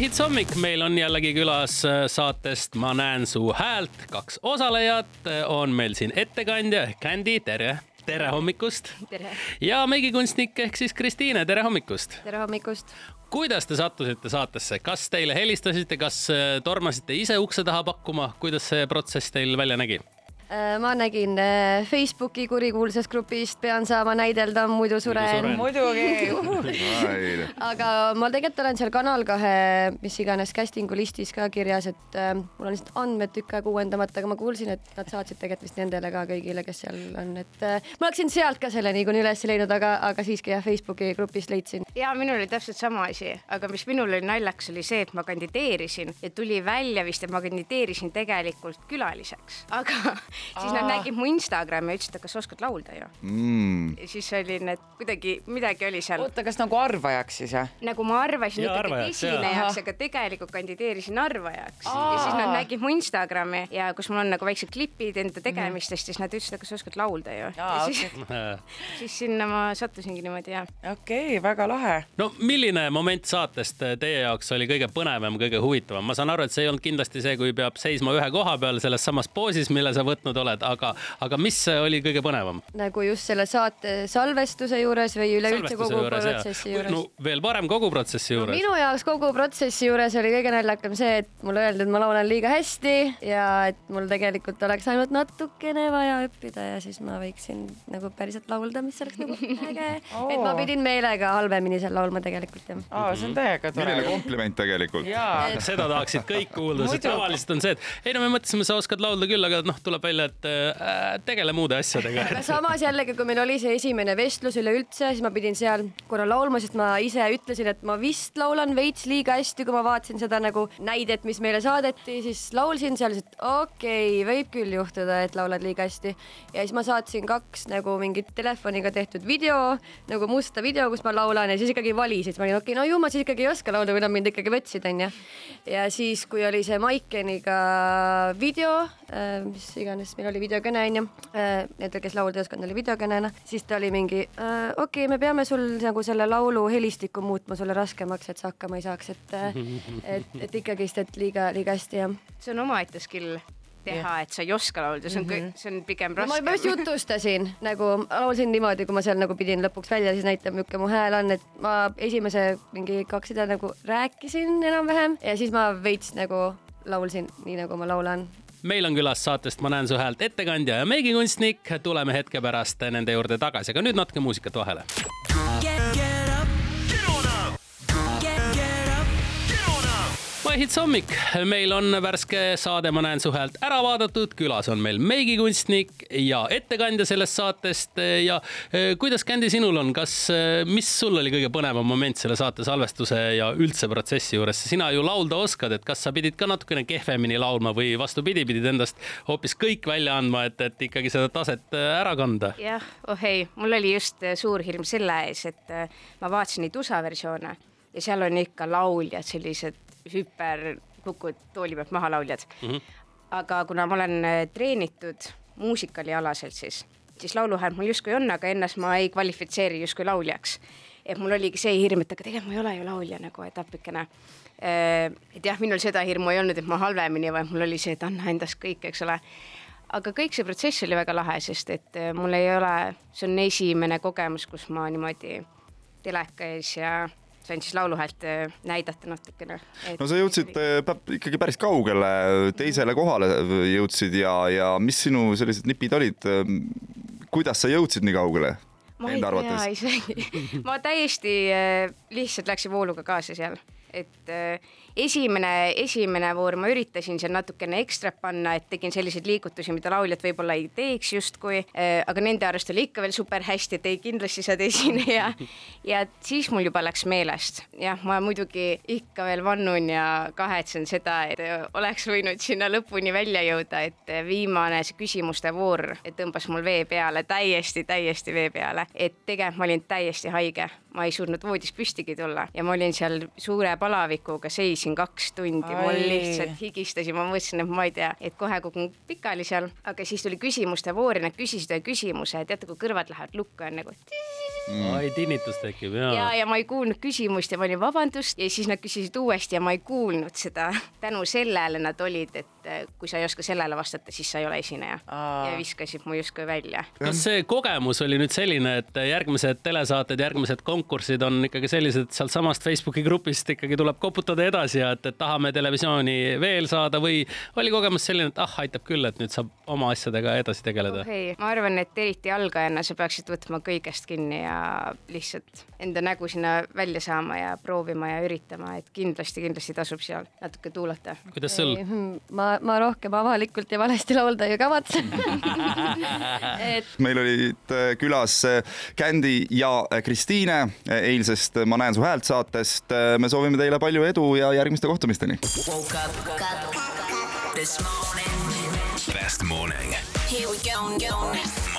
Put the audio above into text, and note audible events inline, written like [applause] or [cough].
mahits hommik, meil on jällegi külas äh, saatest Ma näen su häält, kaks osalejat äh, on meil siin ettekandja ehk Candy, tere. tere hommikust. ja meigikunstnik ehk siis Kristiine, tere hommikust. tere hommikust. kuidas te sattusite saatesse, kas teile helistasite, kas äh, tormasite ise ukse taha pakkuma, kuidas see protsess teil välja nägi? Äh, ma nägin äh, Facebooki kurikuulsast grupist Pean saama näidelda, muidu suren. muidugi aga ma tegelikult olen seal Kanal kahe, mis iganes casting'u listis ka kirjas, et äh, mul on lihtsalt andmed tükk aega uuendamata, aga ma kuulsin, et nad saatsid tegelikult vist nendele ka kõigile, kes seal on, et äh, ma oleksin sealt ka selle niikuinii üles leidnud, aga, aga siiski jah, Facebooki grupist leidsin. ja minul oli täpselt sama asi, aga mis minul oli naljakas, oli see, et ma kandideerisin ja tuli välja vist, et ma kandideerisin tegelikult külaliseks, aga siis nad nägid mu Instagrami ja ütlesid, et kas sa oskad laulda ju mm.. siis oli need kuidagi, midagi oli seal. oota, kas nagu arvajaks siis jah? nagu ma arvasin Ja, ikkagi esinejaks, aga tegelikult kandideerisin arvajaks ja siis nad nägid mu Instagrami ja kus mul on nagu väiksed klipid enda tegemistest, siis nad ütlesid, et kas sa oskad laulda ju. ja Aa, siis, siis sinna ma sattusingi niimoodi ja. okei okay,, väga lahe. no milline moment saatest teie jaoks oli kõige põnevam, kõige huvitavam? ma saan aru, et see ei olnud kindlasti see, kui peab seisma ühe koha peal selles samas poosis, mille sa võtnud oled, aga, aga mis oli kõige põnevam? nagu just selle saate salvestuse juures või üleüldse kogu juures, protsessi juures no veel parem kogu protsessi juures. minu jaoks kogu protsessi juures oli kõige naljakam see, et mulle öeldi, et ma laulan liiga hästi ja et mul tegelikult oleks ainult natukene vaja õppida ja siis ma võiksin nagu päriselt laulda, mis oleks nagu [laughs] äge Oo. et ma pidin meelega halvemini seal laulma tegelikult jah. aa, see on täiega tore. milline kompliment tegelikult. jaa, seda tahaksid kõik kuulda, sest tavaliselt on see, et ei no me mõtlesime, sa oskad laulda küll, aga noh, tuleb välja, et äh, tegele muude asjadega. aga [laughs] samas jällegi, kui meil oli see esimene vestlus üleüldse, siis ma pidin seal korra laulma, sest ma ise ütlesin, et ma vist laulan veits liiga hästi, kui ma vaatasin seda nagu näidet, mis meile saadeti, siis laulsin seal, et okei okay,, võib küll juhtuda, et laulad liiga hästi. ja siis ma saatsin kaks nagu mingit telefoniga tehtud video, nagu musta video, kus ma laulan ja siis ikkagi valisid, ma olin okei okay,, no ju ma siis ikkagi ei oska laulda, kui nad mind ikkagi võtsid, onju. ja siis, kui oli see Maikeniga video, mis iganes, meil oli videokõne onju, nendel, kes laulda ei osanud, oli videokõnena, siis ta oli mingi äh, okei okay,, me peame sul nagu selle laulu helistikku muutma sulle raskemaks, et sa hakkama ei saaks, et [laughs] et, et ikkagist, et liiga, liiga hästi jah. see on omaette skill teha, et sa ei oska laulda, see on mm, -hmm. see on pigem no, ma juba just raske. jutustasin nagu laulsin niimoodi, kui ma seal nagu pidin lõpuks välja siis näitama, milline mu hääl on, et ma esimese mingi kaks rida nagu rääkisin enam-vähem ja siis ma veits nagu laulsin nii nagu ma laulan meil on külas saatest Ma näen su häält ettekandja ja meigikunstnik. tuleme hetke pärast nende juurde tagasi, aga nüüd natuke muusikat vahele. Mahits hommik, meil on värske saade Ma näen su häält ära vaadatud, külas on meil meigikunstnik ja ettekandja sellest saatest. Ja eh, kuidas, Kändi, sinul on, kas, eh, mis sul oli kõige põnevam moment selle saate salvestuse ja üldse protsessi juures, sina ju laulda oskad, et kas sa pidid ka natukene kehvemini laulma või vastupidi, pidid endast hoopis kõik välja andma, et, et ikkagi seda taset eh, ära kanda? jah, oh ei, mul oli just suur hirm selle ees, et ma vaatasin neid USA versioone ja seal on ikka lauljad, sellised hüper kukud tooli pealt maha lauljad mm. -hmm. aga kuna ma olen äh, treenitud muusikalialaselt, siis, siis lauluhääl mul justkui on, aga ennast ma ei kvalifitseeri justkui lauljaks. et mul oligi see hirm, et aga tegelikult ma ei ole ju laulja nagu, et appikene. et jah, minul seda hirmu ei olnud, et ma halvemini, vaid mul oli see, et anna endast kõik, eks ole aga kõik see protsess oli väga lahe, sest et äh, mul ei ole, see on esimene kogemus, kus ma niimoodi teleka ees ja sain siis lauluhäält äh, näidata natukene. no sa jõudsid äh, ikkagi päris kaugele, teisele kohale jõudsid ja, ja mis sinu sellised nipid olid? kuidas sa jõudsid nii kaugele? ma ei tea isegi, [laughs] ma täiesti äh, lihtsalt läksin vooluga kaasa seal, et äh, esimene, esimene voor ma üritasin seal natukene ekstrat panna, et tegin selliseid liigutusi, mida lauljad võib-olla ei teeks justkui, aga nende arust oli ikka veel super hästi, et ei, kindlasti saad esineja. [laughs] ja siis mul juba läks meelest, jah, ma muidugi ikka veel vannun ja kahetsen seda, et oleks võinud sinna lõpuni välja jõuda, et viimane see küsimuste voor tõmbas mul vee peale, täiesti, täiesti vee peale, et tegelikult ma olin täiesti haige, ma ei suutnud voodist püstigi tulla ja ma olin seal suure palavikuga seisin kaks tundi, mul lihtsalt higistasin, ma mõtlesin, et ma ei tea, et kohe kukun pikali seal, aga siis tuli küsimuste voor ja nad küsisid ühe küsimuse. Ja teate, kui kõrvad lähevad lukku, on nagu ai, tinnitus tekib ja, ja. ja ma ei kuulnud küsimust ja ma olin vabandust. Ja siis nad küsisid uuesti ja ma ei kuulnud seda. tänu sellele nad olid, et äh, kui sa ei oska sellele vastata, siis sa ei ole esineja ja viskasid mu justkui välja. kas see kogemus oli nüüd selline, et järgmised telesaated, järgmised konkursid on ikkagi sellised, et sealtsamast Facebooki grupist ikkagi tuleb koputada edasi ja et, et tahame televisiooni veel saada või oli kogemus selline, et ah, aitab küll, et nüüd saab oma asjadega edasi tegeleda? okei okay., ma arvan, et eriti algajana sa peaksid võtma kõigest kinni ja lihtsalt enda nägu sinna välja saama ja proovima ja üritama, et kindlasti, kindlasti tasub seal natuke tuulata. kuidas sul? ma, ma rohkem avalikult ja valesti laulda ei kavatse et meil olid äh, külas äh, Candy ja äh, Kristiine äh, eilsest Ma näen su häält saatest. me soovime teile palju edu ja järgmiste kohtumisteni. Best morning. Here we go. go.